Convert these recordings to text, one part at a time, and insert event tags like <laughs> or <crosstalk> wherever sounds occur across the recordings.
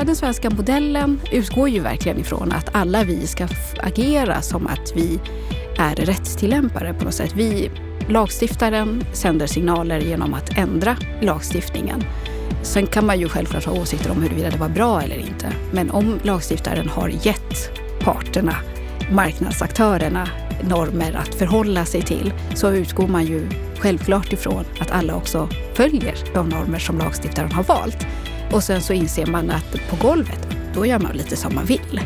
hela den svenska modellen utgår ju verkligen ifrån att alla vi ska agera som att vi är rättstillämpare på något sätt. Vi, lagstiftaren sänder signaler genom att ändra lagstiftningen. Sen kan man ju självklart ha åsikter om huruvida det var bra eller inte. Men om lagstiftaren har gett parterna, marknadsaktörerna, normer att förhålla sig till så utgår man ju självklart ifrån att alla också följer de normer som lagstiftaren har valt. Och sen så inser man att på golvet, då gör man lite som man vill.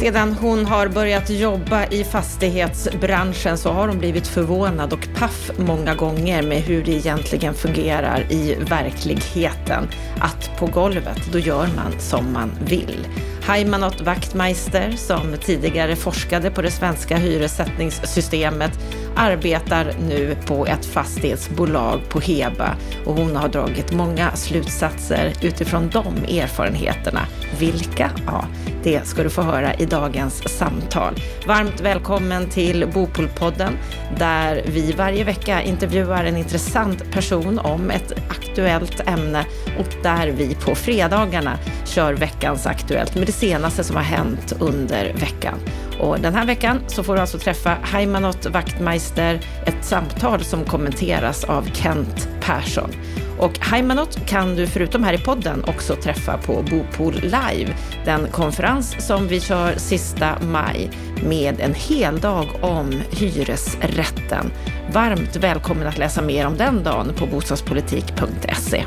Sedan hon har börjat jobba i fastighetsbranschen så har hon blivit förvånad och paff många gånger med hur det egentligen fungerar i verkligheten. Att på golvet, då gör man som man vill. Heimanot Wachtmeister, som tidigare forskade på det svenska hyressättningssystemet, arbetar nu på ett fastighetsbolag på Heba och hon har dragit många slutsatser utifrån de erfarenheterna. Vilka? Ja, det ska du få höra i dagens samtal. Varmt välkommen till Bopolpodden där vi varje vecka intervjuar en intressant person om ett aktuellt ämne och där vi på fredagarna kör veckans Aktuellt med det senaste som har hänt under veckan. Och den här veckan så får du alltså träffa Heimanot Wachtmeister, ett samtal som kommenteras av Kent Persson. Och Heimanot kan du förutom här i podden också träffa på Bopol Live, den konferens som vi kör sista maj med en hel dag om hyresrätten. Varmt välkommen att läsa mer om den dagen på bostadspolitik.se.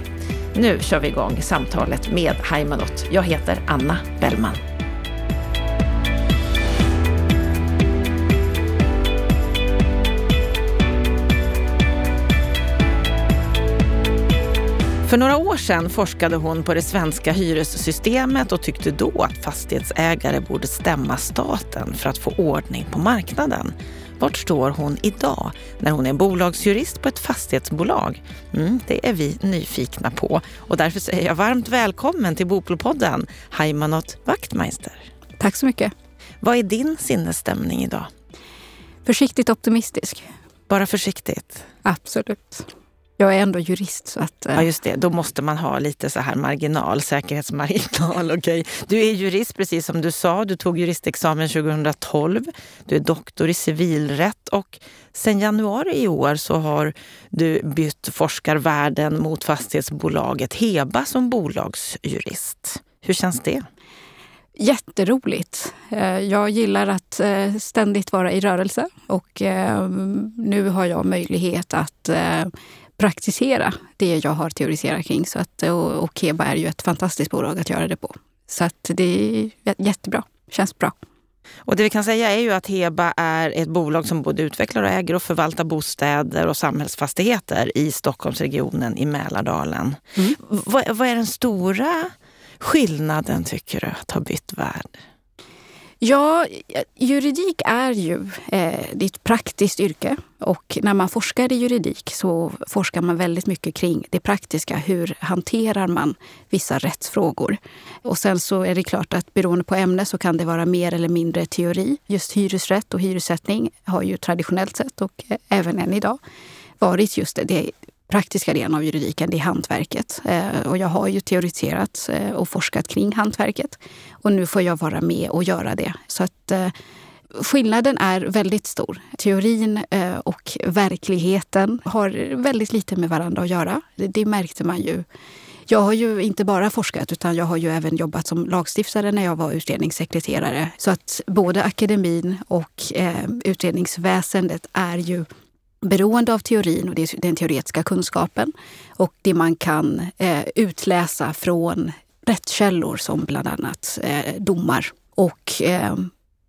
Nu kör vi igång samtalet med Heimanot. Jag heter Anna Bellman. För några år sedan forskade hon på det svenska hyressystemet och tyckte då att fastighetsägare borde stämma staten för att få ordning på marknaden. Vart står hon idag när hon är bolagsjurist på ett fastighetsbolag? Mm, det är vi nyfikna på och därför säger jag varmt välkommen till Bopolpodden, Heimanot Wachtmeister. Tack så mycket. Vad är din sinnesstämning idag? Försiktigt optimistisk. Bara försiktigt? Absolut. Jag är ändå jurist. Så att, eh. Ja, just det. Då måste man ha lite så här marginal, säkerhetsmarginal. <laughs> Okay. Du är jurist, precis som du sa. Du tog juristexamen 2012. Du är doktor i civilrätt och sen januari i år så har du bytt forskarvärlden mot fastighetsbolaget Heba som bolagsjurist. Hur känns det? Jätteroligt. Eh, jag gillar att eh, ständigt vara i rörelse och nu har jag möjlighet att praktisera det jag har teoriserat kring. Så att, och, och Keba är ju ett fantastiskt bolag att göra det på. Så att det är jättebra. Känns bra. Och det vi kan säga är ju att Heba är ett bolag som både utvecklar och äger och förvaltar bostäder och samhällsfastigheter i Stockholmsregionen, i Mälardalen. Mm. Vad, vad är den stora skillnaden, tycker du, att ha bytt värld? Ja, juridik är ju eh, ett praktiskt yrke och när man forskar i juridik så forskar man väldigt mycket kring det praktiska. Hur hanterar man vissa rättsfrågor? Och sen så är det klart att beroende på ämne så kan det vara mer eller mindre teori. Just hyresrätt och hyressättning har ju traditionellt sett och eh, även än idag varit just det, det praktiska delen av juridiken, det är hantverket. Eh, och jag har ju teoretiserat eh, och forskat kring hantverket. Och nu får jag vara med och göra det. Så att eh, skillnaden är väldigt stor. Teorin eh, och verkligheten har väldigt lite med varandra att göra. Det märkte man ju jag har ju inte bara forskat utan jag har ju även jobbat som lagstiftare när jag var utredningssekreterare. Så att både akademin och eh, utredningsväsendet är ju beroende av teorin och den teoretiska kunskapen och det man kan eh, utläsa från rättskällor som bland annat eh, domar. Och eh,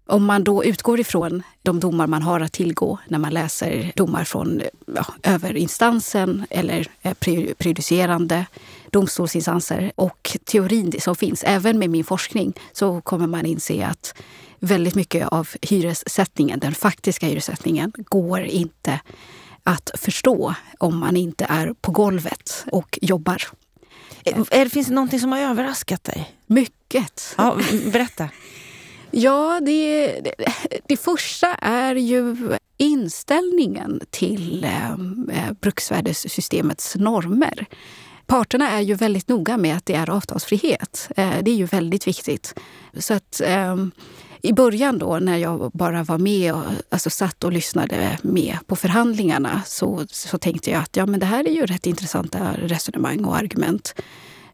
om man då utgår ifrån de domar man har att tillgå när man läser domar från ja, överinstansen eller eh, prejudicerande domstolsinstanser och teorin som finns, även med min forskning, så kommer man inse att väldigt mycket av hyressättningen, den faktiska hyressättningen, går inte att förstå om man inte är på golvet och jobbar. Är, finns det någonting som har överraskat dig? Mycket. Ja, berätta. <laughs> ja, det, det, det, första är ju inställningen till eh, bruksvärdessystemets normer. parterna är ju väldigt noga med att det är avtalsfrihet. Eh, det är ju väldigt viktigt. Så att ehm, i början då när jag bara var med och alltså, satt och lyssnade med på förhandlingarna så, så tänkte jag att ja, men det här är ju rätt intressanta resonemang och argument.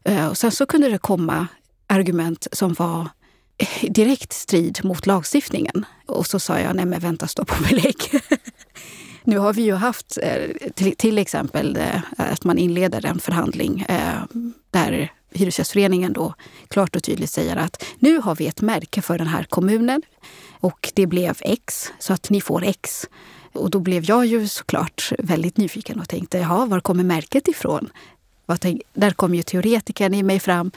Eh, och sen så kunde det komma argument som var <laughs> direkt strid mot lagstiftningen. Och så sa jag, nej men vänta, stopp och belägg. <laughs> nu har vi ju haft eh, till, till exempel eh, att man inleder en förhandling där Hyresgästföreningen då klart och tydligt säger att nu har vi ett märke för den här kommunen och det blev X, så att ni får X. Och då blev jag ju såklart väldigt nyfiken och tänkte, jaha, var kommer märket ifrån? Där kom ju teoretikern i mig fram.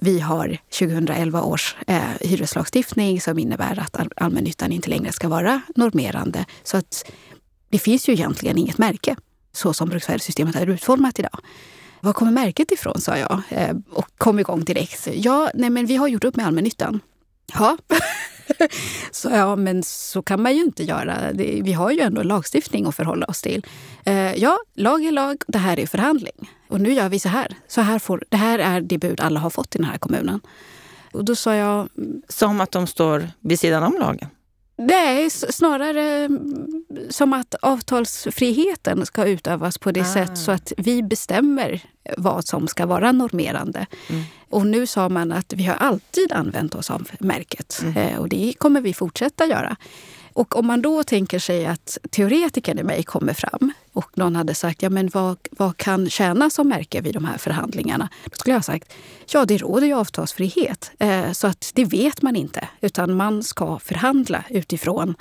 Vi har 2011 års eh, hyreslagstiftning som innebär att allmännyttan inte längre ska vara normerande. Så att det finns ju egentligen inget märke så som bruksvärdessystemet är utformat idag. Var kommer märket ifrån? sa jag eh, och kom igång direkt. Ja, nej men vi har gjort upp med allmännyttan. Ja, <laughs> så ja, men så kan man ju inte göra. Vi har ju ändå lagstiftning att förhålla oss till. Eh, ja, lag är lag, det här är förhandling. Och nu gör vi så här. Så här får, det här är det bud alla har fått i den här kommunen. Och då sa jag... Mm. Som att de står vid sidan om lagen? Nej, snarare mm, som att avtalsfriheten ska utövas på det ah. sätt så att vi bestämmer vad som ska vara normerande. Mm. Och nu sa man att vi har alltid använt oss av märket mm. Eh, och det kommer vi fortsätta göra. Och om man då tänker sig att teoretikern i mig kommer fram och någon hade sagt ja, men vad, vad kan tjäna som märke vid de här förhandlingarna? Då skulle jag ha sagt ja, det råder ju avtalsfrihet. Eh, så att det vet man inte, utan man ska förhandla utifrån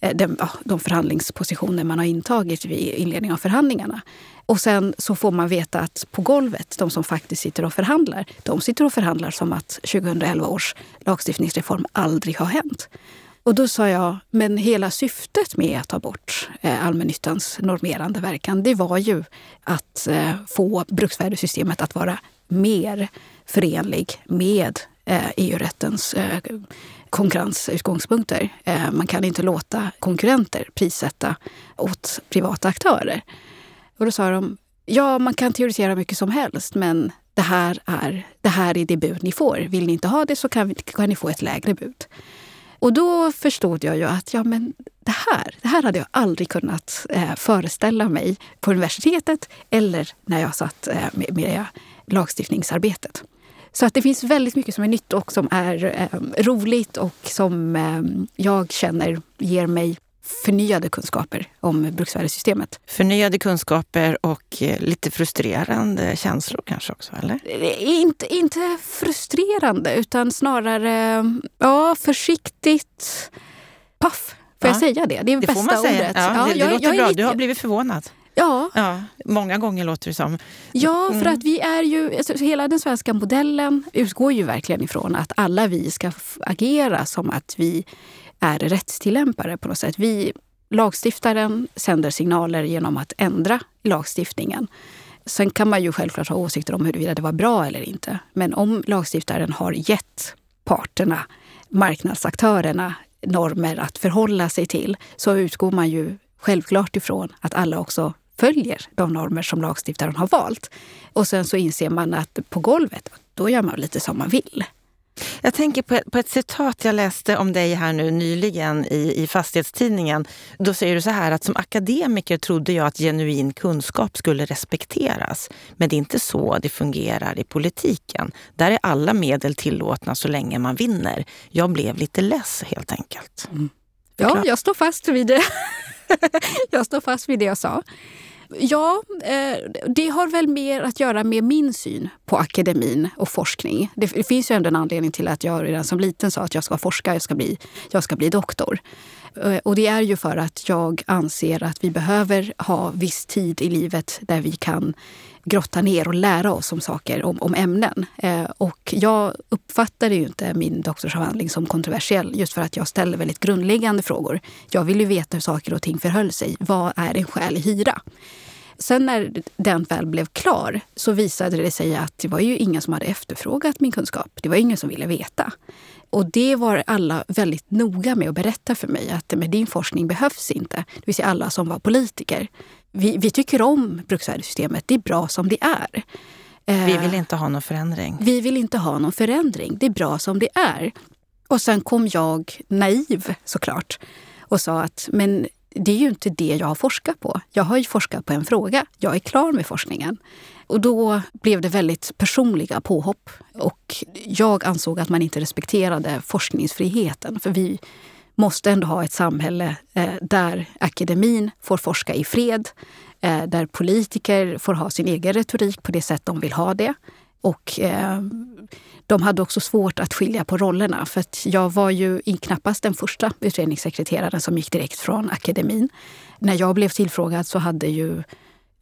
eh, de, de förhandlingspositioner man har intagit vid inledningen av förhandlingarna. Och sen så får man veta att på golvet, de som faktiskt sitter och förhandlar, de sitter och förhandlar som att 2011 års lagstiftningsreform aldrig har hänt. Och då sa jag, men hela syftet med att ta bort eh, allmännyttans normerande verkan, det var ju att eh, få bruksvärdessystemet att vara mer förenlig med eh, EU-rättens konkurrensutgångspunkter. Man kan inte låta konkurrenter prissätta åt privata aktörer. Och då sa de, ja man kan teoretisera mycket som helst men det här är det, här är det bud ni får. Vill ni inte ha det så kan, kan ni få ett lägre bud. Och då förstod jag ju att ja, men det, här, det här hade jag aldrig kunnat eh, föreställa mig på universitetet eller när jag satt eh, med, med lagstiftningsarbetet. Så att det finns väldigt mycket som är nytt och som är eh, roligt och som eh, jag känner ger mig förnyade kunskaper om bruksvärdessystemet. Förnyade kunskaper och eh, lite frustrerande känslor kanske också, eller? Inte, inte frustrerande, utan snarare ja, försiktigt paff. Får ja. jag säga det? Det är det bästa får man säga. ordet. Ja, det, det jag, låter jag bra. Lite... Du har blivit förvånad. Ja. ja. Många gånger låter det som. Ja, för mm. att vi är ju... Alltså, hela den svenska modellen utgår ju verkligen ifrån att alla vi ska agera som att vi är rättstillämpare på något sätt. Vi, lagstiftaren sänder signaler genom att ändra lagstiftningen. Sen kan man ju självklart ha åsikter om huruvida det var bra eller inte. Men om lagstiftaren har gett parterna, marknadsaktörerna, normer att förhålla sig till så utgår man ju självklart ifrån att alla också följer de normer som lagstiftaren har valt. Och sen så inser man att på golvet, då gör man lite som man vill. Jag tänker på ett, på ett citat jag läste om dig här nu nyligen i, i Fastighetstidningen. Då säger du så här att som akademiker trodde jag att genuin kunskap skulle respekteras. Men det är inte så det fungerar i politiken. Där är alla medel tillåtna så länge man vinner. Jag blev lite less helt enkelt. Mm. Ja, jag står fast vid det. <laughs> jag står fast vid det jag sa. Ja, eh, det har väl mer att göra med min syn på akademin och forskning. Det finns ju ändå en anledning till att jag redan som liten sa att jag ska forska, jag ska bli, jag ska bli doktor. Eh, och det är ju för att jag anser att vi behöver ha viss tid i livet där vi kan grotta ner och lära oss om saker, om, om ämnen. Eh, och jag uppfattade ju inte min doktorsavhandling som kontroversiell just för att jag ställer väldigt grundläggande frågor. Jag vill ju veta hur saker och ting förhöll sig. Vad är en skälig hyra? Sen när den väl blev klar så visade det sig att det var ju ingen som hade efterfrågat min kunskap. Det var ingen som ville veta. Och det var alla väldigt noga med att berätta för mig att med din forskning behövs inte. Det vill säga alla som var politiker. Vi, vi tycker om bruksvärdessystemet, det är bra som det är. Vi vill inte ha någon förändring. Vi vill inte ha någon förändring. Det är bra som det är. Och sen kom jag naiv såklart och sa att men det är ju inte det jag har forskat på. Jag har ju forskat på en fråga. Jag är klar med forskningen. Och då blev det väldigt personliga påhopp. Och jag ansåg att man inte respekterade forskningsfriheten. För vi måste ändå ha ett samhälle eh, där akademin får forska i fred. Eh, där politiker får ha sin egen retorik på det sätt de vill ha det. Och eh, de hade också svårt att skilja på rollerna. För jag var ju knappast den första utredningssekreteraren som gick direkt från akademin. När jag blev tillfrågad så hade ju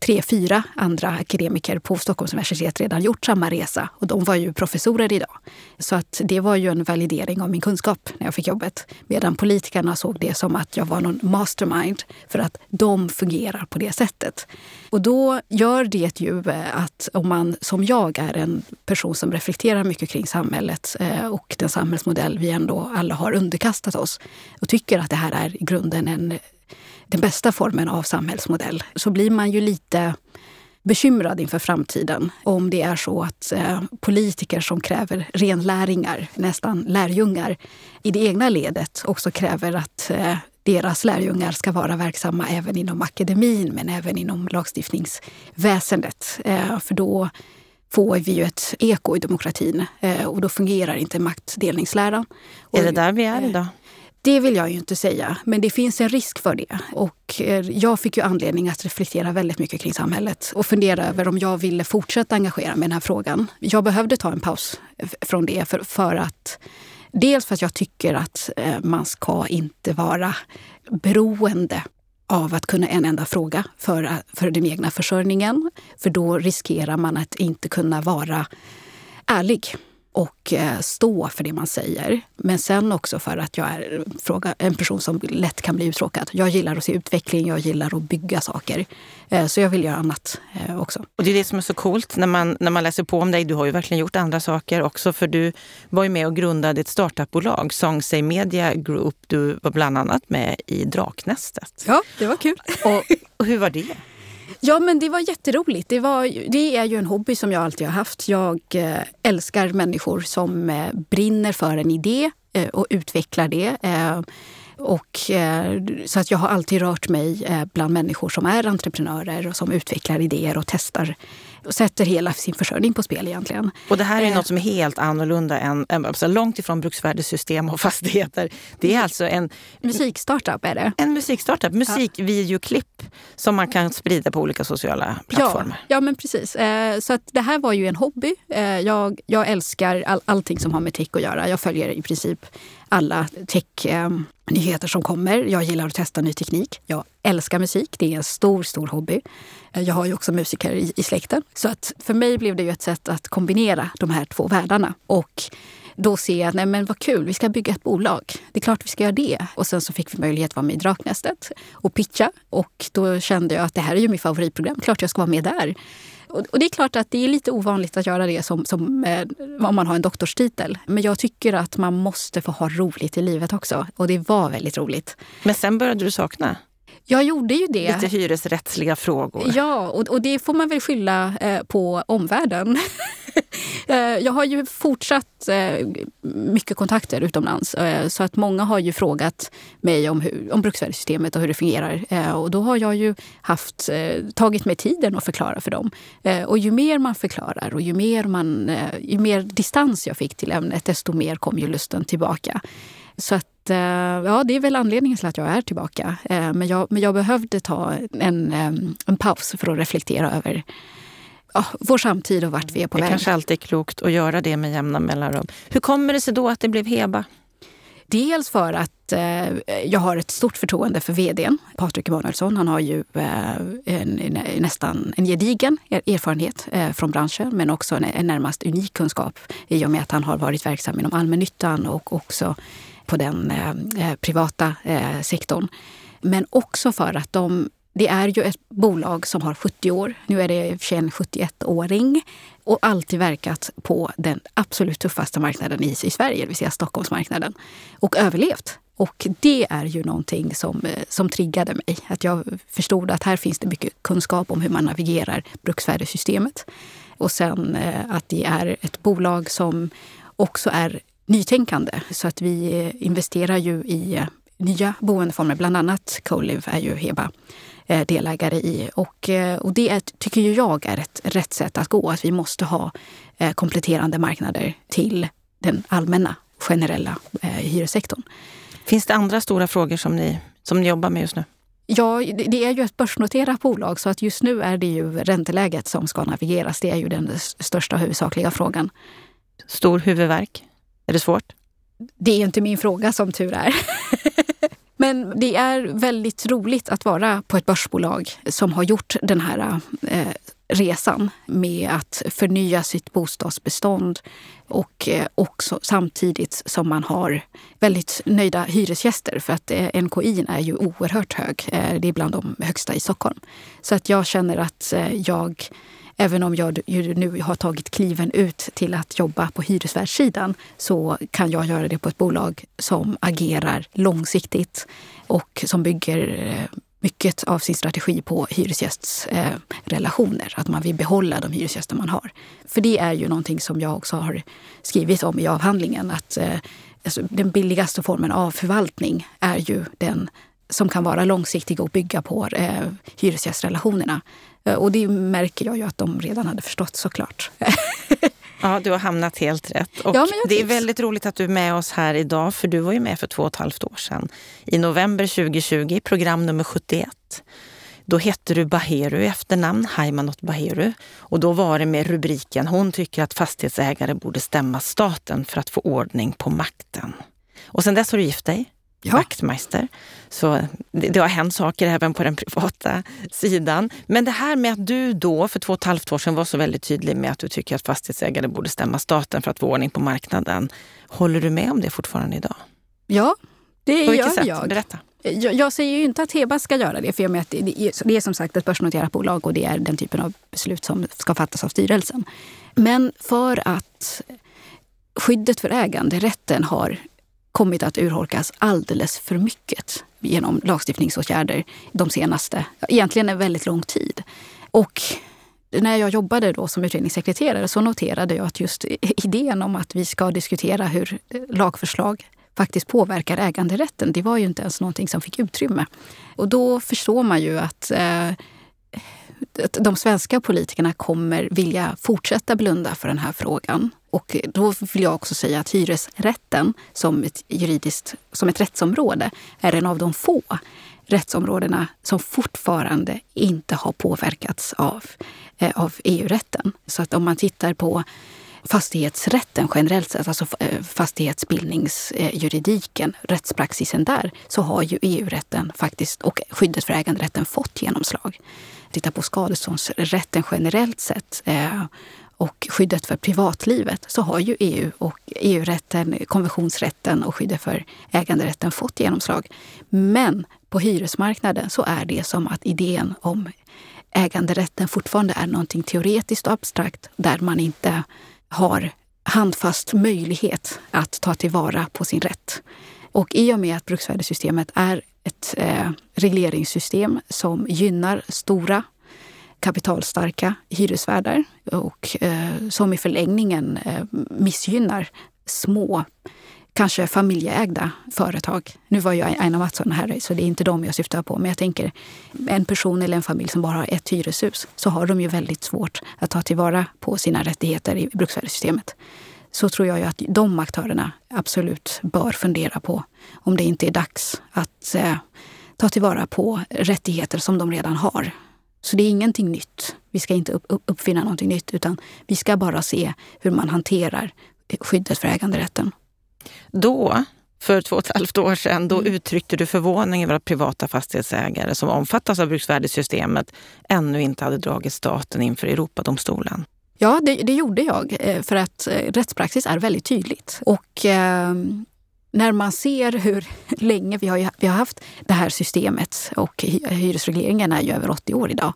tre, fyra andra akademiker på Stockholms universitet redan gjort samma resa. Och de var ju professorer idag. Så att det var ju en validering av min kunskap när jag fick jobbet. Medan politikerna såg det som att jag var någon mastermind för att de fungerar på det sättet. Och då gör det ju eh, att om man som jag är en person som reflekterar mycket kring samhället eh, och den samhällsmodell vi ändå alla har underkastat oss och tycker att det här är i grunden en den bästa formen av samhällsmodell så blir man ju lite bekymrad inför framtiden om det är så att eh, politiker som kräver renläringar, nästan lärjungar, i det egna ledet också kräver att eh, deras lärjungar ska vara verksamma även inom akademin men även inom lagstiftningsväsendet. Eh, för då får vi ju ett eko i demokratin eh, och då fungerar inte maktdelningsläran. Är det där vi är idag? Det vill jag ju inte säga, men det finns en risk för det. Och eh, jag fick ju anledning att reflektera väldigt mycket kring samhället och fundera över om jag ville fortsätta engagera mig i den här frågan. Jag behövde ta en paus från det för, för att Dels för att jag tycker att eh, man ska inte vara beroende av att kunna en enda fråga för, eh, för den egna försörjningen. För då riskerar man att inte kunna vara ärlig och eh, stå för det man säger. Men sen också för att jag är en person som lätt kan bli uttråkad. Jag gillar att se utveckling, jag gillar att bygga saker. Eh, så jag vill göra annat eh, också. Och det är det som är så coolt när man, när man läser på om dig. Du har ju verkligen gjort andra saker också. För du var ju med och grundade ett startupbolag, Songsay Media Group. Du var bland annat med i Draknästet. Ja, det var kul. och, och hur var det? Ja, men det var jätteroligt. Det, var, det är ju en hobby som jag alltid har haft. Jag eh, älskar människor som eh, brinner för en idé eh, och utvecklar det. Och, så att jag har alltid rört mig bland människor som är entreprenörer och som utvecklar idéer och testar och sätter hela sin försörjning på spel egentligen. Och det här är eh. något som är helt annorlunda än, alltså långt ifrån bruksvärdessystem och <laughs> fastigheter. Det är alltså en musikstartup är det. En musikstartup, musikvideoklipp som man kan sprida på olika sociala plattformar. Ja, ja men precis. Eh, så att det här var ju en hobby. Eh, jag, jag älskar all, allting som har med tech att göra. Jag följer i princip alla tech-nyheter som kommer. Jag gillar att testa ny teknik. Jag älskar musik. Det är en stor, stor hobby. Jag har ju också musiker i, i släkten. Så att för mig blev det ju ett sätt att kombinera de här två världarna. Och då ser jag, nej men vad kul, vi ska bygga ett bolag. Det är klart vi ska göra det. Och sen så fick vi möjlighet att vara med i Draknästet och pitcha. Och då kände jag att det här är ju mitt favoritprogram, klart jag ska vara med där. Och, det är klart att det är lite ovanligt att göra det som, som eh, om man har en doktorstitel. Men jag tycker att man måste få ha roligt i livet också. Och det var väldigt roligt. Men sen började du sakna? Jag gjorde ju det. Lite hyresrättsliga frågor. Ja, och, och det får man väl skylla eh, på omvärlden. <laughs> Eh, jag har ju fortsatt eh, mycket kontakter utomlands. Eh, så att många har ju frågat mig om, hur, om bruksvärdessystemet och hur det fungerar. Och då har jag ju haft, tagit mig tiden att förklara för dem. Och ju mer man förklarar och ju mer, man, ju mer distans jag fick till ämnet desto mer kom ju lusten tillbaka. Så att ja, det är väl anledningen till att jag är tillbaka. Men jag, men jag behövde ta en, en paus för att reflektera över ja, vår samtid och vart vi är på det väg. Det kanske alltid är klokt att göra det med jämna mellanrum. Hur kommer det sig då att det blev Heba? Dels för att eh, jag har ett stort förtroende för vdn, Patrik Emanuelsson. Han har ju eh, en, nästan en gedigen erfarenhet eh, från branschen men också en, en närmast unik kunskap i och med att han har varit verksam inom allmännyttan och också på den eh, eh, privata eh, sektorn. Men också för att de det är ju ett bolag som har 70 år. Nu är det i och för sig en 71-åring och alltid verkat på den absolut tuffaste marknaden i, i Sverige, det vill säga Stockholmsmarknaden. Och överlevt. Och det är ju någonting som, eh, som triggade mig. Att jag förstod att här finns det mycket kunskap om hur man navigerar bruksvärdessystemet. Och sen eh, att det är ett bolag som också är nytänkande. Så att vi eh, investerar ju i eh, nya boendeformer. Bland annat Colive är ju Heba delägare i. Och, och det är, tycker ju jag är ett rätt sätt att gå. Att vi måste ha kompletterande marknader till den allmänna generella hyressektorn. Finns det andra stora frågor som ni, som ni jobbar med just nu? Ja, det är ju ett börsnoterat bolag så att just nu är det ju ränteläget som ska navigeras. Det är ju den största huvudsakliga frågan. Stor huvudvärk? Är det svårt? Det är inte min fråga som tur är. <laughs> Men det är väldigt roligt att vara på ett börsbolag som har gjort den här eh, resan med att förnya sitt bostadsbestånd och eh, också samtidigt som man har väldigt nöjda hyresgäster för att eh, NKI är ju oerhört hög. Eh, det är bland de högsta i Stockholm. Så att jag känner att eh, jag Även om jag nu har tagit kliven ut till att jobba på hyresvärdssidan så kan jag göra det på ett bolag som agerar långsiktigt och som bygger eh, mycket av sin strategi på hyresgästrelationer. Eh, att man vill behålla de hyresgäster man har. För det är ju någonting som jag också har skrivit om i avhandlingen. Att eh, alltså, den billigaste formen av förvaltning är ju den som kan vara långsiktig och bygga på eh, hyresgästrelationerna. Eh, och det märker jag ju att de redan hade förstått såklart. <laughs> Ja, du har hamnat helt rätt. Och ja, det är väldigt roligt att du är med oss här idag, för du var ju med för två och ett halvt år sedan. I november 2020, program nummer 71. Då hette du Baheru i efternamn, Haimanot Baheru. Och då var det med rubriken Hon tycker att fastighetsägare borde stämma staten för att få ordning på makten. Och sen dess har du gift dig ja. vaktmästare. Så det, det, har hänt saker även på den privata sidan. Men det här med att du då för två och ett halvt år sedan var så väldigt tydlig med att du tycker att fastighetsägare borde stämma staten för att få ordning på marknaden. Håller du med om det fortfarande idag? Ja, det på gör sätt? jag. Berätta. Jag, jag, säger ju inte att Heba ska göra det, för jag att det, är, det är som sagt ett börsnoterat bolag och det är den typen av beslut som ska fattas av styrelsen. Men för att skyddet för äganderätten har kommit att urholkas alldeles för mycket genom lagstiftningsåtgärder de senaste, egentligen en väldigt lång tid. Och när jag jobbade då som utredningssekreterare så noterade jag att just idén om att vi ska diskutera hur lagförslag faktiskt påverkar äganderätten, det var ju inte ens någonting som fick utrymme. Och då förstår man ju att eh, de svenska politikerna kommer vilja fortsätta blunda för den här frågan. Och då vill jag också säga att hyresrätten som ett juridiskt, som ett rättsområde är en av de få rättsområdena som fortfarande inte har påverkats av, eh, av EU-rätten. Så att om man tittar på fastighetsrätten generellt sett, alltså eh, fastighetsbildningsjuridiken, rättspraxisen där, så har ju EU-rätten faktiskt och skyddet för äganderätten fått genomslag. Titta på skadeståndsrätten generellt sett eh, och skyddet för privatlivet så har ju EU och EU-rätten, konventionsrätten och skyddet för äganderätten fått genomslag. Men på hyresmarknaden så är det som att idén om äganderätten fortfarande är någonting teoretiskt och abstrakt där man inte har handfast möjlighet att ta tillvara på sin rätt. Och i och med att bruksvärdessystemet är ett eh, regleringssystem som gynnar stora kapitalstarka hyresvärdar och eh, som i förlängningen eh, missgynnar små, kanske familjeägda företag. Nu var ju Aina Mattsson här, så det är inte dem jag syftar på. Men jag tänker en person eller en familj som bara har ett hyreshus så har de ju väldigt svårt att ta tillvara på sina rättigheter i bruksvärdessystemet. Så tror jag ju att de aktörerna absolut bör fundera på om det inte är dags att eh, ta tillvara på rättigheter som de redan har så det är ingenting nytt. Vi ska inte uppfinna någonting nytt utan vi ska bara se hur man hanterar skyddet för äganderätten. Då, för två och ett halvt år sedan, då mm. uttryckte du förvåning över att privata fastighetsägare som omfattas av bruksvärdessystemet ännu inte hade dragit staten inför Europadomstolen. Ja, det, det, gjorde jag eh, för att eh, rättspraxis är väldigt tydligt. Och eh, när man ser hur länge vi har, vi har haft det här systemet och hyresregleringen är ju över 80 år idag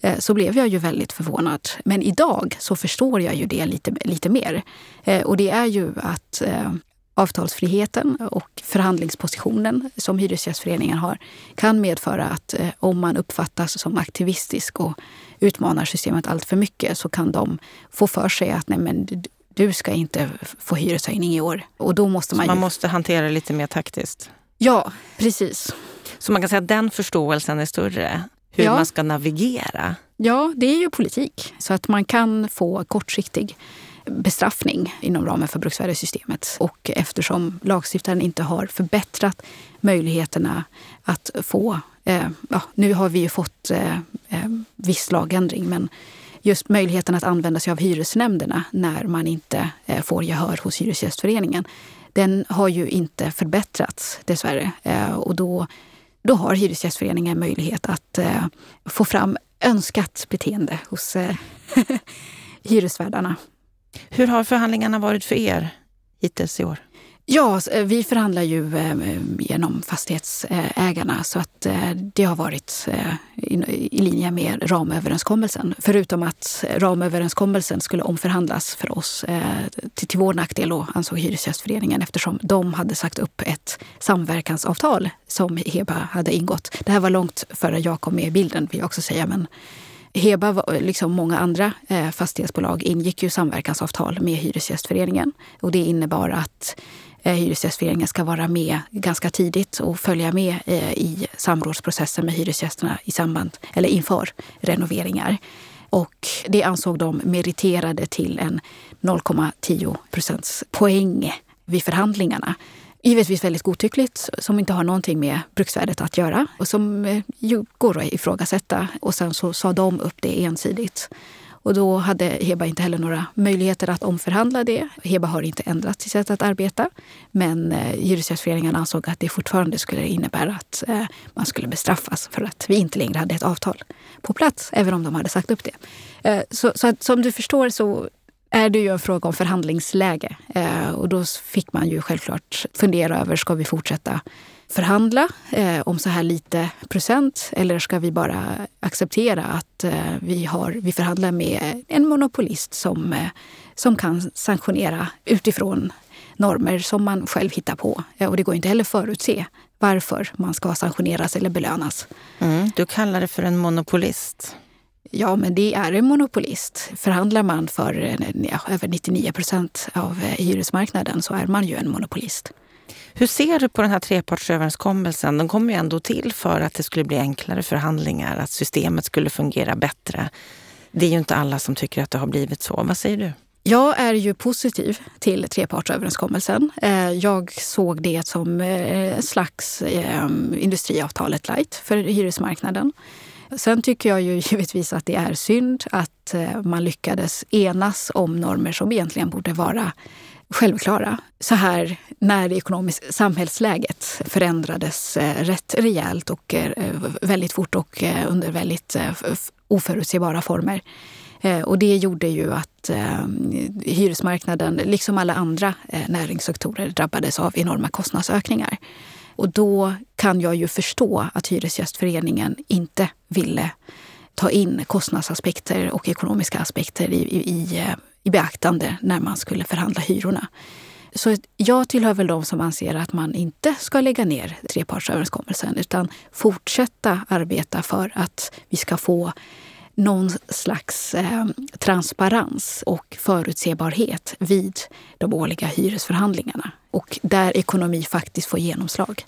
eh, så blev jag ju väldigt förvånad. Men idag så förstår jag ju det lite, lite mer. Eh, och det är ju att eh, avtalsfriheten och förhandlingspositionen som Hyresgästföreningen har kan medföra att om man uppfattas som aktivistisk och utmanar systemet allt för mycket så kan de få för sig att nej men, du ska inte få hyreshöjning i år. Och då måste man, man ju... måste hantera det lite mer taktiskt? Ja, precis. Så man kan säga att den förståelsen är större? Hur ja. man ska navigera? Ja, det är ju politik. Så att man kan få kortsiktig bestraffning inom ramen för bruksvärdessystemet. Och eftersom lagstiftaren inte har förbättrat möjligheterna att få... Eh, ja, nu har vi ju fått eh, eh, viss lagändring men just möjligheten att använda sig av hyresnämnderna när man inte eh, får gehör hos Hyresgästföreningen. Den har ju inte förbättrats dessvärre. Eh, och då, då har Hyresgästföreningen möjlighet att eh, få fram önskat beteende hos <laughs> hyresvärdarna. Hur har förhandlingarna varit för er hittills i år? Ja, eh, vi förhandlar ju eh, genom fastighetsägarna så att eh, det har varit i linje med ramöverenskommelsen. Förutom att ramöverenskommelsen skulle omförhandlas för oss till vår nackdel då, ansåg Hyresgästföreningen eftersom de hade sagt upp ett samverkansavtal som Heba hade ingått. Det här var långt före jag kom med i bilden vill jag också säga. Men Heba, liksom många andra fastighetsbolag, ingick ju samverkansavtal med Hyresgästföreningen. Och det innebar att Eh, hyresgästföreningen ska vara med ganska tidigt och följa med eh, i samrådsprocessen med hyresgästerna i samband, eller inför renoveringar. Och det ansåg de meriterade till en 0,10 procents poäng vid förhandlingarna. Givetvis väldigt godtyckligt, som inte har någonting med bruksvärdet att göra och som eh, ju går att ifrågasätta. Och sen så sa de upp det ensidigt. Och då hade Heba inte heller några möjligheter att omförhandla det. Heba har inte ändrat sitt sätt att arbeta. Men eh, Hyresgästföreningen ansåg att det fortfarande skulle innebära att eh, man skulle bestraffas för att vi inte längre hade ett avtal på plats, även om de hade sagt upp det. Eh, så, så att, som du förstår så är det ju en fråga om förhandlingsläge. Eh, och då fick man ju självklart fundera över, ska vi fortsätta förhandla eh, om så här lite procent eller ska vi bara acceptera att eh, vi, har, vi förhandlar med en monopolist som, eh, som kan sanktionera utifrån normer som man själv hittar på. Eh, och det går inte heller förutse varför man ska sanktioneras eller belönas. Mm, du kallar det för en monopolist. Ja, men det är en monopolist. Förhandlar man för ja, över 99 procent av eh, hyresmarknaden så är man ju en monopolist. Hur ser du på den här trepartsöverenskommelsen? Den kom ju ändå till för att det skulle bli enklare förhandlingar, att systemet skulle fungera bättre. Det är ju inte alla som tycker att det har blivit så. Vad säger du? Jag är ju positiv till trepartsöverenskommelsen. Eh, jag såg det som eh, ett slags eh, industriavtalet light för hyresmarknaden. Sen tycker jag ju <laughs> givetvis att det är synd att man lyckades enas om normer som egentligen borde vara självklara. Så här när det ekonomiska samhällsläget förändrades eh, rätt rejält och eh, väldigt fort och eh, under väldigt oförutsebara former. Och det gjorde ju att hyresmarknaden, liksom alla andra näringssektorer, drabbades av enorma kostnadsökningar. Och då kan jag ju förstå att Hyresgästföreningen inte ville ta in kostnadsaspekter och ekonomiska aspekter i, i, i i beaktande när man skulle förhandla hyrorna. Så jag tillhör väl de som anser att man inte ska lägga ner trepartsöverenskommelsen utan fortsätta arbeta för att vi ska få någon slags eh, transparens och förutsebarhet vid de årliga hyresförhandlingarna och där ekonomi faktiskt får genomslag.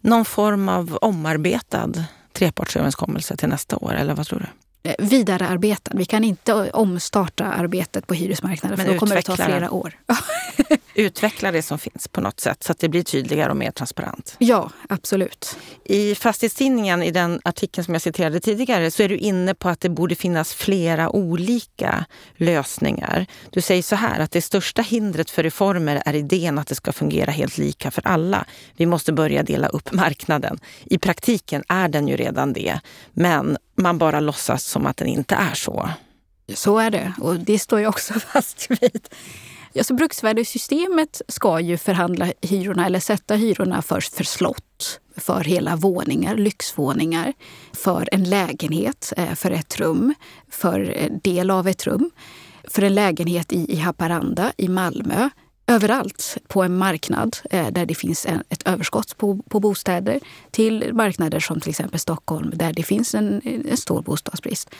Någon form av omarbetad trepartsöverenskommelse till nästa år, eller vad tror du? Eh, vidarearbetad. Vi kan inte omstarta arbetet på hyresmarknaden Men för då kommer det ta flera år. <laughs> utveckla det som finns på något sätt så att det blir tydligare och mer transparent. Ja, absolut. I Fastighetstidningen, i den artikeln som jag citerade tidigare, så är du inne på att det borde finnas flera olika lösningar. Du säger så här att det största hindret för reformer är idén att det ska fungera helt lika för alla. Vi måste börja dela upp marknaden. I praktiken är den ju redan det, men man bara låtsas som att den inte är så. Så är det och det står jag också <laughs> fast vid. Alltså bruksvärdessystemet ska ju förhandla hyrorna eller sätta hyrorna för, för slott, för hela våningar, lyxvåningar, för en lägenhet, eh, för ett rum, för eh, del av ett rum, för en lägenhet i, i Haparanda, i Malmö, överallt på en marknad eh, där det finns en, ett överskott på, på bostäder till marknader som till exempel Stockholm där det finns en, en stor bostadsbrist.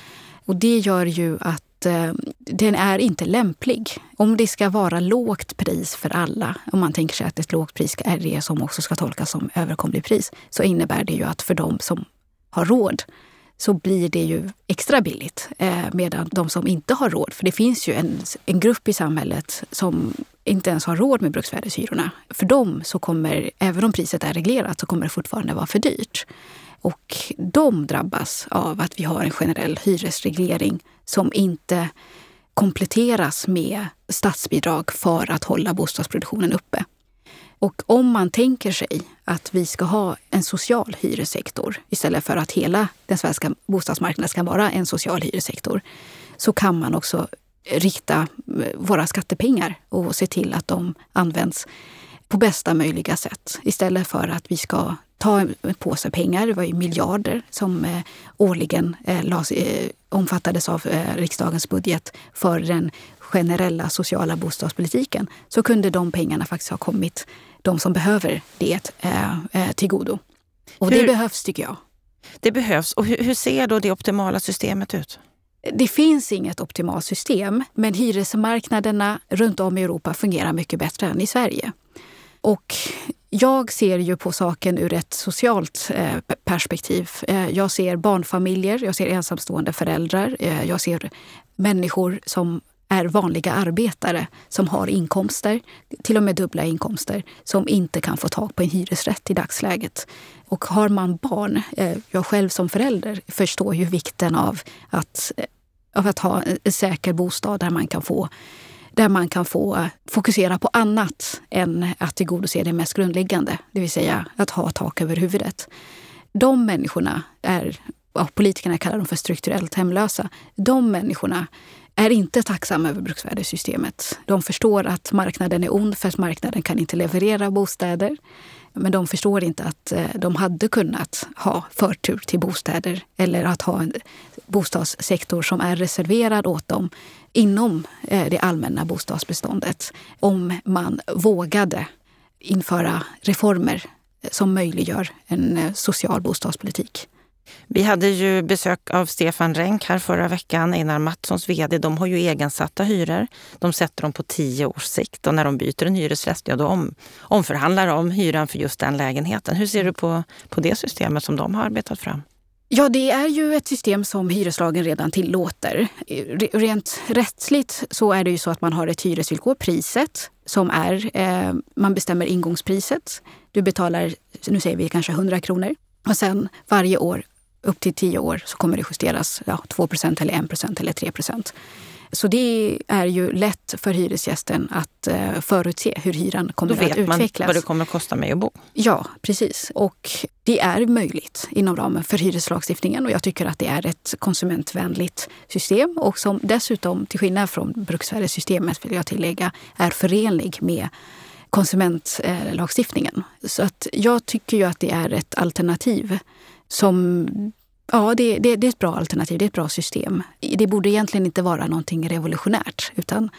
Och det gör ju att eh, den är inte lämplig. Om det ska vara lågt pris för alla, om man tänker sig att ett lågt pris är det som också ska tolkas som överkomligt pris, så innebär det ju att för de som har råd så blir det ju extra billigt. Eh, medan de som inte har råd, för det finns ju en, en grupp i samhället som inte ens har råd med bruksvärdeshyrorna. För dem så kommer, även om priset är reglerat, så kommer det fortfarande vara för dyrt. Och de drabbas av att vi har en generell hyresreglering som inte kompletteras med statsbidrag för att hålla bostadsproduktionen uppe. Och om man tänker sig att vi ska ha en social hyressektor istället för att hela den svenska bostadsmarknaden ska vara en social hyressektor så kan man också rikta våra skattepengar och se till att de används på bästa möjliga sätt. Istället för att vi ska ta en påse pengar, det var ju miljarder som eh, årligen eh, las, eh, omfattades av riksdagens budget för den generella sociala bostadspolitiken, så kunde de pengarna faktiskt ha kommit de som behöver det till godo. Och hur, det behövs tycker jag. Det behövs. Och hur, hur ser då det optimala systemet ut? Det finns inget optimalt system, men hyresmarknaderna runt om i Europa fungerar mycket bättre än i Sverige. Och jag ser ju på saken ur ett socialt eh, perspektiv. Eh, jag ser barnfamiljer, jag ser ensamstående föräldrar, eh, jag ser människor som är vanliga arbetare som har inkomster, till och med dubbla inkomster, som inte kan få tag på en hyresrätt i dagsläget. Och har man barn, eh, jag själv som förälder förstår ju vikten av att, eh, av att ha en säker bostad där man kan få där man kan få fokusera på annat än att tillgodose det mest grundläggande, det vill säga att ha tak över huvudet. De människorna är, ja, politikerna kallar dem för strukturellt hemlösa, de människorna är inte tacksamma över bruksvärdessystemet. De förstår att marknaden är ond för att marknaden kan inte leverera bostäder. Men de förstår inte att eh, de hade kunnat ha förtur till bostäder eller att ha en bostadssektor som är reserverad åt dem inom eh, det allmänna bostadsbeståndet om man vågade införa reformer som möjliggör en eh, social bostadspolitik. Vi hade ju besök av Stefan Renck här förra veckan, Einar Mattssons vd. De har ju egensatta hyror. De sätter dem på tio års sikt och när de byter en hyresrätt, ja då om, omförhandlar de hyran för just den lägenheten. Hur ser du på, på det systemet som de har arbetat fram? Ja, det är ju ett system som hyreslagen redan tillåter. Rent rättsligt så är det ju så att man har ett hyresvillkor, priset, som är, eh, man bestämmer ingångspriset. Du betalar, nu säger vi kanske 100 kronor. Och sen varje år, upp till 10 år, så kommer det justeras ja, 2 eller 1% eller 3% så det är ju lätt för hyresgästen att uh, förutse hur hyran kommer att utvecklas. Då vet man vad det kommer att kosta mig att bo. Ja, precis. Och det är möjligt inom ramen för hyreslagstiftningen och jag tycker att det är ett konsumentvänligt system och som dessutom, till skillnad från bruksvärdessystemet vill jag tillägga, är förenlig med konsumentlagstiftningen. Så att jag tycker ju att det är ett alternativ som Ja, det, det, det, är ett bra alternativ. Det är ett bra system. Det borde egentligen inte vara någonting revolutionärt utan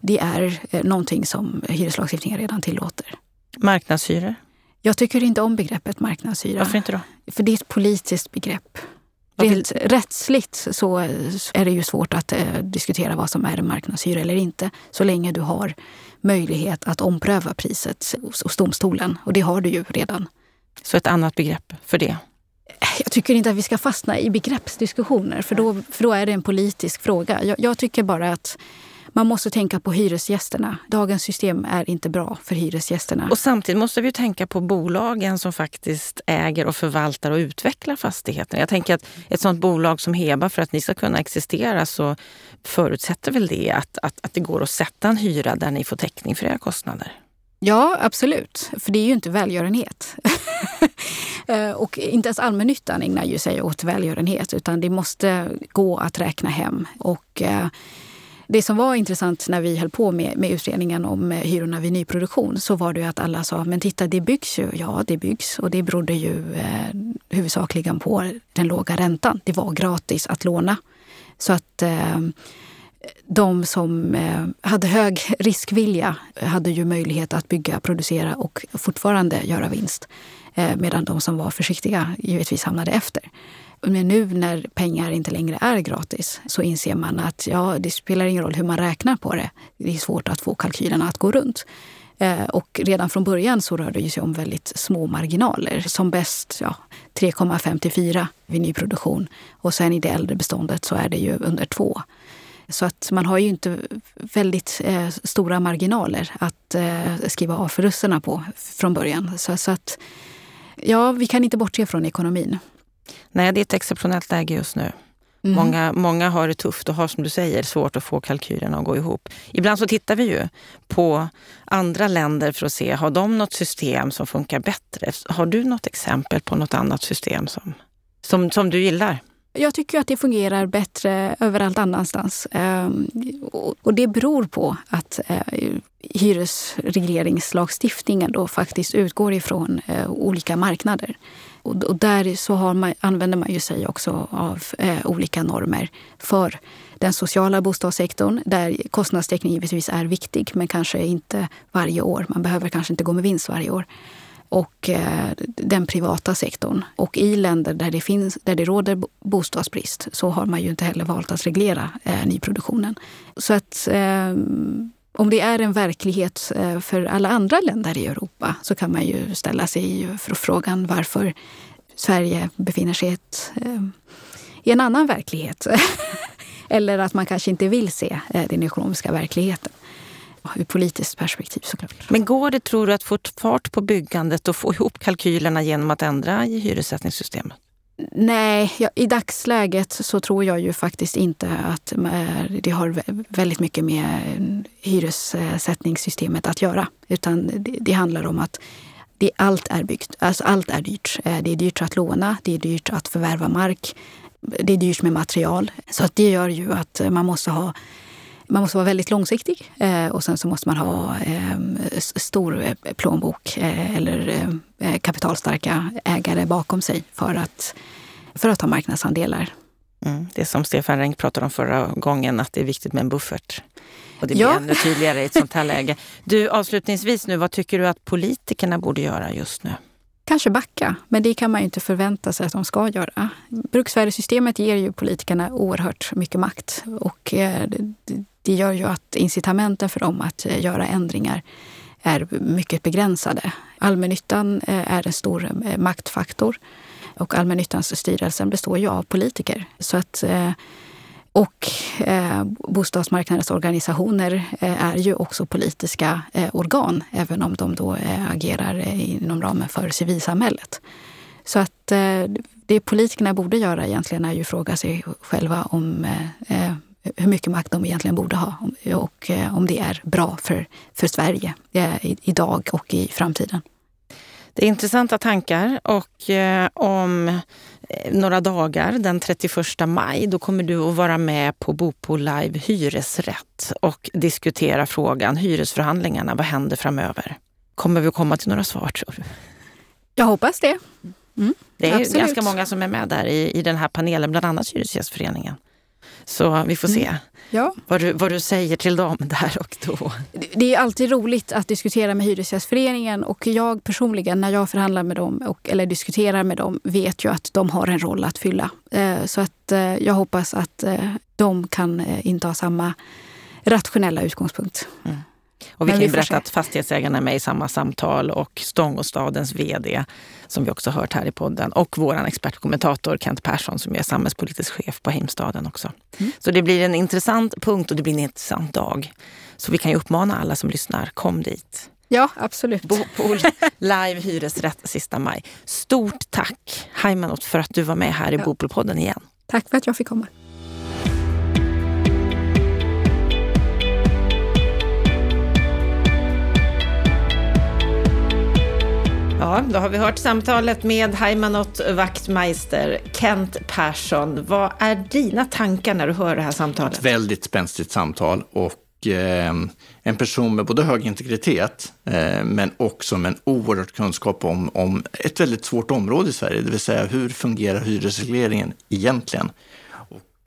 det är eh, någonting som hyreslagstiftningen redan tillåter. Marknadshyror? Jag tycker inte om begreppet marknadshyra. Varför inte då? För det är ett politiskt begrepp. Rent rättsligt så är det ju svårt att eh, diskutera vad som är en marknadshyra eller inte så länge du har möjlighet att ompröva priset hos domstolen. Och det har du ju redan. Så ett annat begrepp för det? Tycker inte att vi ska fastna i begreppsdiskussioner för då, för då är det en politisk fråga. Jag, jag tycker bara att man måste tänka på hyresgästerna. Dagens system är inte bra för hyresgästerna. Och samtidigt måste vi tänka på bolagen som faktiskt äger och förvaltar och utvecklar fastigheterna. Jag tänker att ett sådant bolag som Heba, för att ni ska kunna existera så förutsätter väl det att, att, att det går att sätta en hyra där ni får täckning för era kostnader? Ja, absolut. För det är ju inte välgörenhet. <laughs> Eh, och inte ens allmännyttan ägnar ju sig åt välgörenhet utan det måste gå att räkna hem. Och eh, det som var intressant när vi höll på med, med utredningen om eh, hyrorna vid nyproduktion så var det att alla sa, men titta det byggs ju. Ja, det byggs och det berodde ju eh, huvudsakligen på den låga räntan. Det var gratis att låna. Så att eh, de som eh, hade hög riskvilja eh, hade ju möjlighet att bygga, producera och fortfarande göra vinst. Eh, medan de som var försiktiga givetvis hamnade efter. Men nu när pengar inte längre är gratis så inser man att ja, det spelar ingen roll hur man räknar på det. Det är svårt att få kalkylerna att gå runt. Och redan från början så rör det sig om väldigt små marginaler. Som bäst ja, 3,5 till 4 vid nyproduktion. Och sen i det äldre beståndet så är det ju under 2. Så att man har ju inte väldigt eh, stora marginaler att eh, skriva av förlusterna på från början. Så, så, att ja, vi kan inte bortse från ekonomin. Nej, det är ett exceptionellt läge just nu. Mm. Många, många har det tufft och har som du säger svårt att få kalkylerna att gå ihop. Ibland så tittar vi ju på andra länder för att se, har de något system som funkar bättre? Har du något exempel på något annat system som, som, som du gillar? Jag tycker att det fungerar bättre överallt annanstans. Ehm, och det beror på att eh, hyresregleringslagstiftningen då faktiskt utgår ifrån eh, olika marknader. Och där så har man, använder man ju sig också av eh, olika normer för den sociala bostadssektorn där kostnadstäckning givetvis är viktig men kanske inte varje år. Man behöver kanske inte gå med vinst varje år och eh, den privata sektorn. Och i länder där det, finns, där det råder bostadsbrist så har man ju inte heller valt att reglera eh, nyproduktionen. Så att eh, om det är en verklighet eh, för alla andra länder i Europa så kan man ju ställa sig frågan varför Sverige befinner sig ett, eh, i en annan verklighet. <laughs> Eller att man kanske inte vill se den ekonomiska verkligheten ur politiskt perspektiv såklart. Men går det, tror du, att få fart på byggandet och få ihop kalkylerna genom att ändra i hyressättningssystemet? Nej, ja, i dagsläget så tror jag ju faktiskt inte att det har väldigt mycket med hyressättningssystemet att göra. Utan det, det handlar om att det, allt är byggt. Alltså allt är dyrt. Eh, det är dyrt att låna, det är dyrt att förvärva mark, det är dyrt med material. Så att det gör ju att man måste ha man måste vara väldigt långsiktig eh, och sen så måste man ha eh, stor eh, plånbok eller kapitalstarka ägare bakom sig för att, för att ta marknadsandelar. Mm, det som Stefan Reng pratade om förra gången, att det är viktigt med en buffert. Och det blir ja. ännu tydligare i ett sånt här läge. Du, avslutningsvis nu, vad tycker du att politikerna borde göra just nu? Kanske backa, men det kan man ju inte förvänta sig att de ska göra. Bruksvärdessystemet ger ju politikerna oerhört mycket makt och det gör ju att incitamenten för dem att eh, göra ändringar är mycket begränsade. Allmännyttan eh, är en stor eh, maktfaktor och allmännyttans styrelse består ju av politiker. Så att, och bostadsmarknadens organisationer är ju också politiska organ även om de då agerar inom ramen för civilsamhället. Så att det politikerna borde göra egentligen är ju fråga sig själva om hur mycket makt de egentligen borde ha och eh, om det är bra för, för Sverige eh, idag och i framtiden. Det är intressanta tankar och eh, om några dagar, den 31 maj, då kommer du att vara med på Bopo Live Hyresrätt och diskutera frågan hyresförhandlingarna. Vad händer framöver? Kommer vi komma till några svar tror du? Jag hoppas det. Mm, det är absolut. ganska många som är med där i, i den här panelen, bland annat Hyresgästföreningen. Så vi får se mm. ja. vad, du, vad du säger till dem där och då. Det är alltid roligt att diskutera med Hyresgästföreningen och jag personligen när jag förhandlar med dem och, eller diskuterar med dem vet ju att de har en roll att fylla. Eh, så att eh, jag hoppas att eh, de kan inta samma rationella utgångspunkt. Mm. Och vi kan ju berätta att Fastighetsägarna är med i samma samtal och Stångåstadens VD, som vi också hört här i podden, och vår expertkommentator Kent Persson som är samhällspolitisk chef på Heimstaden också. Mm. Så det blir en intressant punkt och det blir en intressant dag. Så vi kan ju uppmana alla som lyssnar, kom dit. Ja, absolut. Bopol <laughs> live hyresrätt sista maj. Stort tack Heimanot för att du var med här i ja. Bopolpodden igen. Tack för att jag fick komma. Ja, då har vi hört samtalet med Heimanot Wachtmeister, Kent Persson. Vad är dina tankar när du hör det här samtalet? Ett väldigt spänstigt samtal och eh, en person med både hög integritet eh, men också med en oerhört kunskap om, om ett väldigt svårt område i Sverige, det vill säga hur fungerar hyresregleringen egentligen?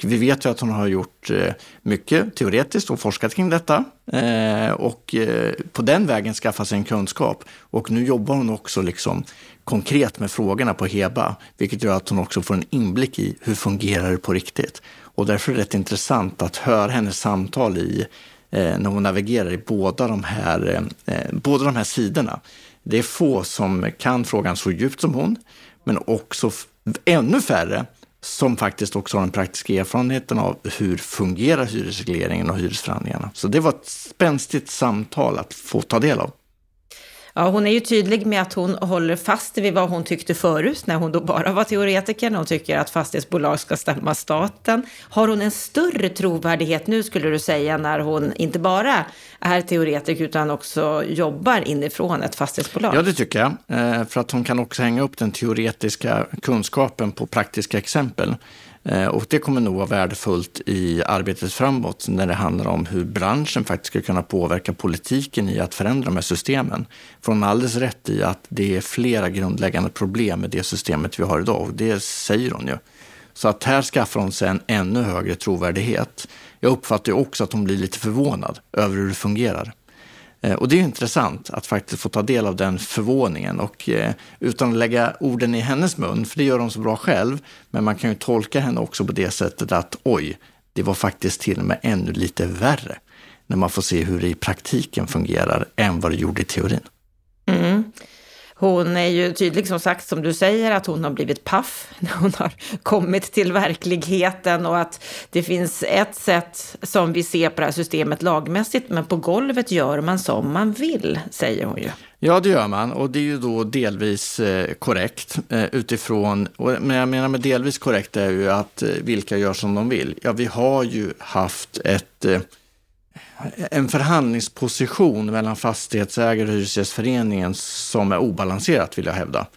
Vi vet ju att hon har gjort eh, mycket teoretiskt och forskat kring detta eh, och eh, på den vägen skaffat sig en kunskap. Och nu jobbar hon också liksom konkret med frågorna på Heba, vilket gör att hon också får en inblick i hur fungerar det på riktigt. Och därför är det rätt intressant att höra hennes samtal i när hon navigerar i båda de här, båda de här sidorna. Det är få som kan frågan så djupt som hon, men också ännu färre som faktiskt också har den praktiska erfarenheten av hur fungerar hyresregleringen och hyresförhandlingarna. Så det var ett spänstigt samtal att få ta del av. Ja, hon är ju tydlig med att hon håller fast vid vad hon tyckte förut, när hon då bara var teoretiker. Hon tycker att fastighetsbolag ska stämma staten. Har hon en större trovärdighet nu, skulle du säga, när hon inte bara är teoretiker, utan också jobbar inifrån ett fastighetsbolag? Ja, det tycker jag. Eh, för att hon kan också hänga upp den teoretiska kunskapen på praktiska exempel. Eh, och det kommer nog vara värdefullt i arbetet framåt när det handlar om hur branschen faktiskt ska kunna påverka politiken i att förändra de här systemen. För hon har alldeles rätt i att det är flera grundläggande problem med det systemet vi har idag och det säger hon ju. Så att här skaffar hon sig en ännu högre trovärdighet. Jag uppfattar också att hon blir lite förvånad över hur det fungerar. Eh, och det är intressant att faktiskt få ta del av den förvåningen och eh, utan att lägga orden i hennes mun, för det gör hon så bra själv, men man kan ju tolka henne också på det sättet att oj, det var faktiskt till och med ännu lite värre när man får se hur det i praktiken fungerar än vad det gjorde i teorin. Mm. Hon är ju tydlig som sagt, som du säger, att hon har blivit paff <laughs> när hon har kommit till verkligheten och att det finns ett sätt som vi ser på det här systemet lagmässigt, men på golvet gör man som man vill, säger hon ju. Ja, det gör man och det är ju då delvis eh, korrekt eh, utifrån, och, men jag menar med delvis korrekt är ju att eh, vilka gör som de vill. Ja, vi har ju haft ett eh, en förhandlingsposition mellan fastighetsägare och Hyresgästföreningen som är obalanserat vill jag hävda.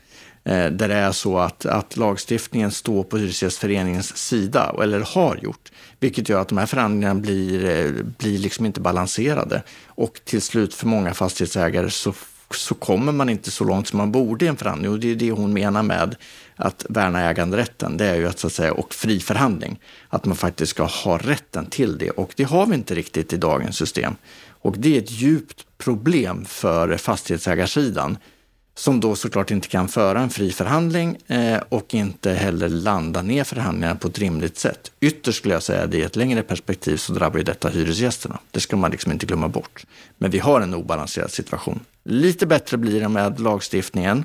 Eh, där det är så att, att lagstiftningen står på Hyresgästföreningens sida, eller har gjort. Vilket gör att de här förhandlingarna blir, eh, blir liksom inte balanserade. Och till slut för många fastighetsägare så, så kommer man inte så långt som man borde i en förhandling. Och det är det hon menar med att värna äganderätten, det är ju att, så att säga, och fri förhandling. Att man faktiskt ska ha rätten till det och det har vi inte riktigt i dagens system. Och det är ett djupt problem för fastighetsägarsidan som då såklart inte kan föra en fri förhandling eh, och inte heller landa ner förhandlingarna på ett rimligt sätt. Ytterst skulle jag säga att i ett längre perspektiv så drabbar ju detta hyresgästerna. Det ska man liksom inte glömma bort. Men vi har en obalanserad situation. Lite bättre blir det med lagstiftningen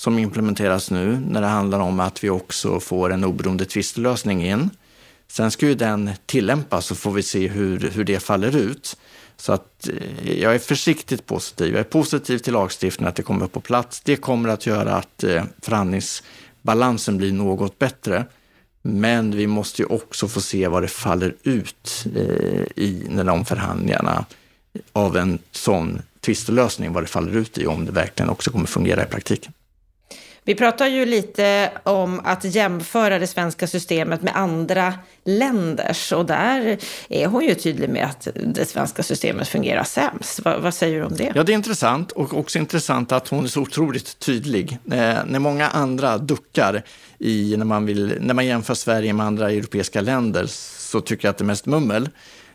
som implementeras nu när det handlar om att vi också får en oberoende tvistlösning in. Sen ska ju den tillämpas så får vi se hur, hur det faller ut. Så att eh, jag är försiktigt positiv. Jag är positiv till lagstiftningen, att det kommer på plats. Det kommer att göra att eh, förhandlingsbalansen blir något bättre. Men vi måste ju också få se vad det faller ut eh, i när de förhandlingarna av en sån tvistelösning, vad det faller ut i, om det verkligen också kommer fungera i praktiken. Vi pratar ju lite om att jämföra det svenska systemet med andra länders och där är hon ju tydlig med att det svenska systemet fungerar sämst. vad, vad säger du om det? Ja, det är intressant och också intressant att hon är så otroligt tydlig. Eh, när många andra duckar i, när, man vill, när man jämför Sverige med andra europeiska länder så tycker jag att det är mest mummel.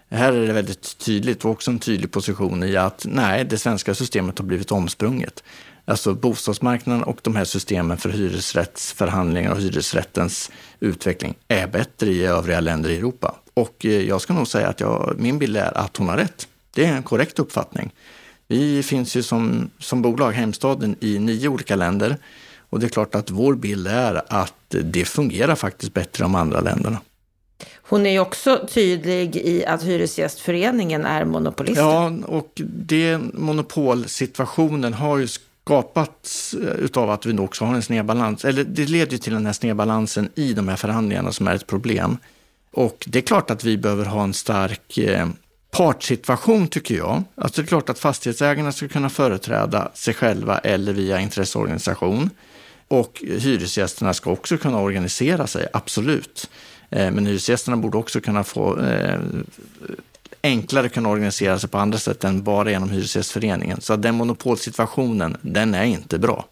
Här är det väldigt tydligt och också en tydlig position i att nej, det svenska systemet har blivit omsprunget. Alltså bostadsmarknaden och de här systemen för hyresrättsförhandlingar och hyresrättens utveckling är bättre i övriga länder i Europa. Och eh, jag ska nog säga att jag, min bild är att hon har rätt. Det är en korrekt uppfattning. Vi finns ju som, som bolag, Heimstaden, i nio olika länder. Och det är klart att vår bild är att det fungerar faktiskt bättre i de andra länderna. Hon är ju också tydlig i att Hyresgästföreningen är monopolist. Ja, och det monopolsituationen har ju skapats eh, utav att vi nu också har en snedbalans. Eller det leder ju till den här snedbalansen i de här förhandlingarna som är ett problem. Och det är klart att vi behöver ha en stark eh, partssituation tycker jag. Alltså det är klart att fastighetsägarna ska kunna företräda sig själva eller via intresseorganisation. Och hyresgästerna ska också kunna organisera sig, absolut. Eh, men hyresgästerna borde också kunna få eh, enklare kunna organisera sig på andra sätt än bara genom Hyresgästföreningen. Så den monopolsituationen, den är inte bra.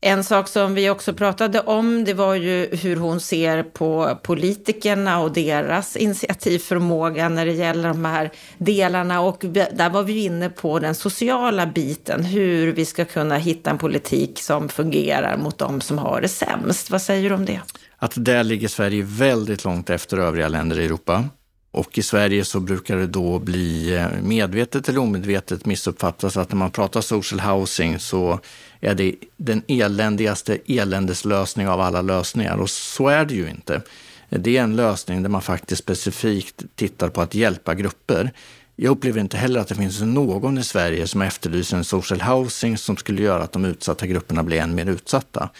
En sak som vi också pratade om, det var ju hur hon ser på politikerna och deras initiativförmåga när det gäller de här delarna. Och där var vi inne på den sociala biten, hur vi ska kunna hitta en politik som fungerar mot de som har det sämst. Vad säger du om det? Att där ligger Sverige väldigt långt efter övriga länder i Europa. Och i Sverige så brukar det då bli eh, medvetet eller omedvetet missuppfattas att när man pratar social housing så är det den eländigaste eländeslösning av alla lösningar. Och så är det ju inte. Det är en lösning där man faktiskt specifikt tittar på att hjälpa grupper. Jag upplever inte heller att det finns någon i Sverige som efterlyser en social housing som skulle göra att de utsatta grupperna blir än mer utsatta.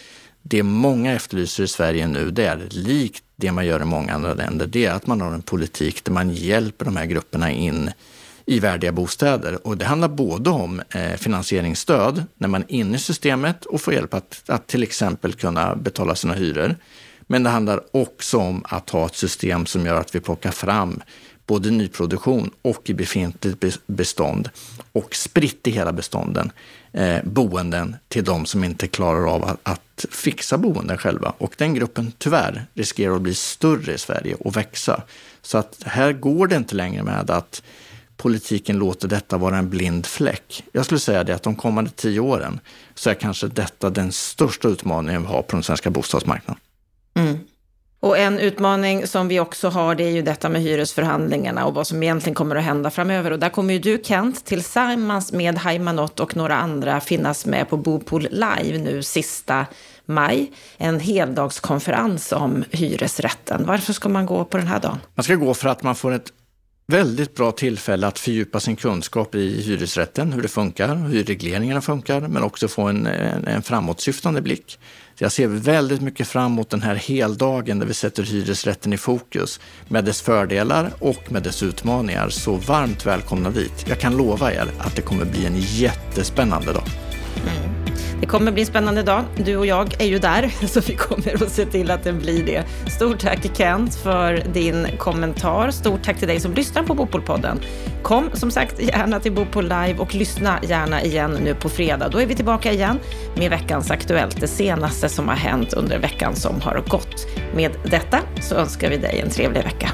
Det många efterlyser i Sverige nu, det är likt det man gör i många andra länder, det är att man har en politik där man hjälper de här grupperna in i värdiga bostäder. Och det handlar både om eh, finansieringsstöd när man är inne i systemet och får hjälp att, att till exempel kunna betala sina hyror. Men det handlar också om att ha ett system som gör att vi plockar fram både nyproduktion och i befintligt bestånd och spritt i hela bestånden eh, boenden till de som inte klarar av att, att, fixa boenden själva. Och den gruppen tyvärr riskerar att bli större i Sverige och växa. Så att här går det inte längre med att politiken låter detta vara en blind fläck. Jag skulle säga det att de kommande tio åren så är kanske detta den största utmaningen vi har på den svenska bostadsmarknaden. Mm. Och en utmaning som vi också har, det är ju detta med hyresförhandlingarna och vad som egentligen kommer att hända framöver. Och där kommer ju du, Kent, tillsammans med Haimanot och några andra finnas med på Bopol Live nu sista maj. En heldagskonferens om hyresrätten. Varför ska man gå på den här dagen? Man ska gå för att man får ett väldigt bra tillfälle att fördjupa sin kunskap i hyresrätten, hur det funkar, hur regleringarna funkar, men också få en, en, en framåtsyftande blick. Så jag ser väldigt mycket fram emot den här heldagen där vi sätter hyresrätten i fokus med dess fördelar och med dess utmaningar. Så varmt välkomna dit. Jag kan lova er att det kommer bli en jättespännande dag. Mm. Det kommer bli en spännande dag. Du och jag är ju där, <laughs> så vi kommer att se till att den blir det. Stort tack Kent för din kommentar. Stort tack till dig som lyssnar på Bopolpodden. Kom som sagt gärna till Bopol Live och lyssna gärna igen nu på fredag. Då är vi tillbaka igen med veckans Aktuellt, det senaste som har hänt under veckan som har gått. Med detta så önskar vi dig en trevlig vecka.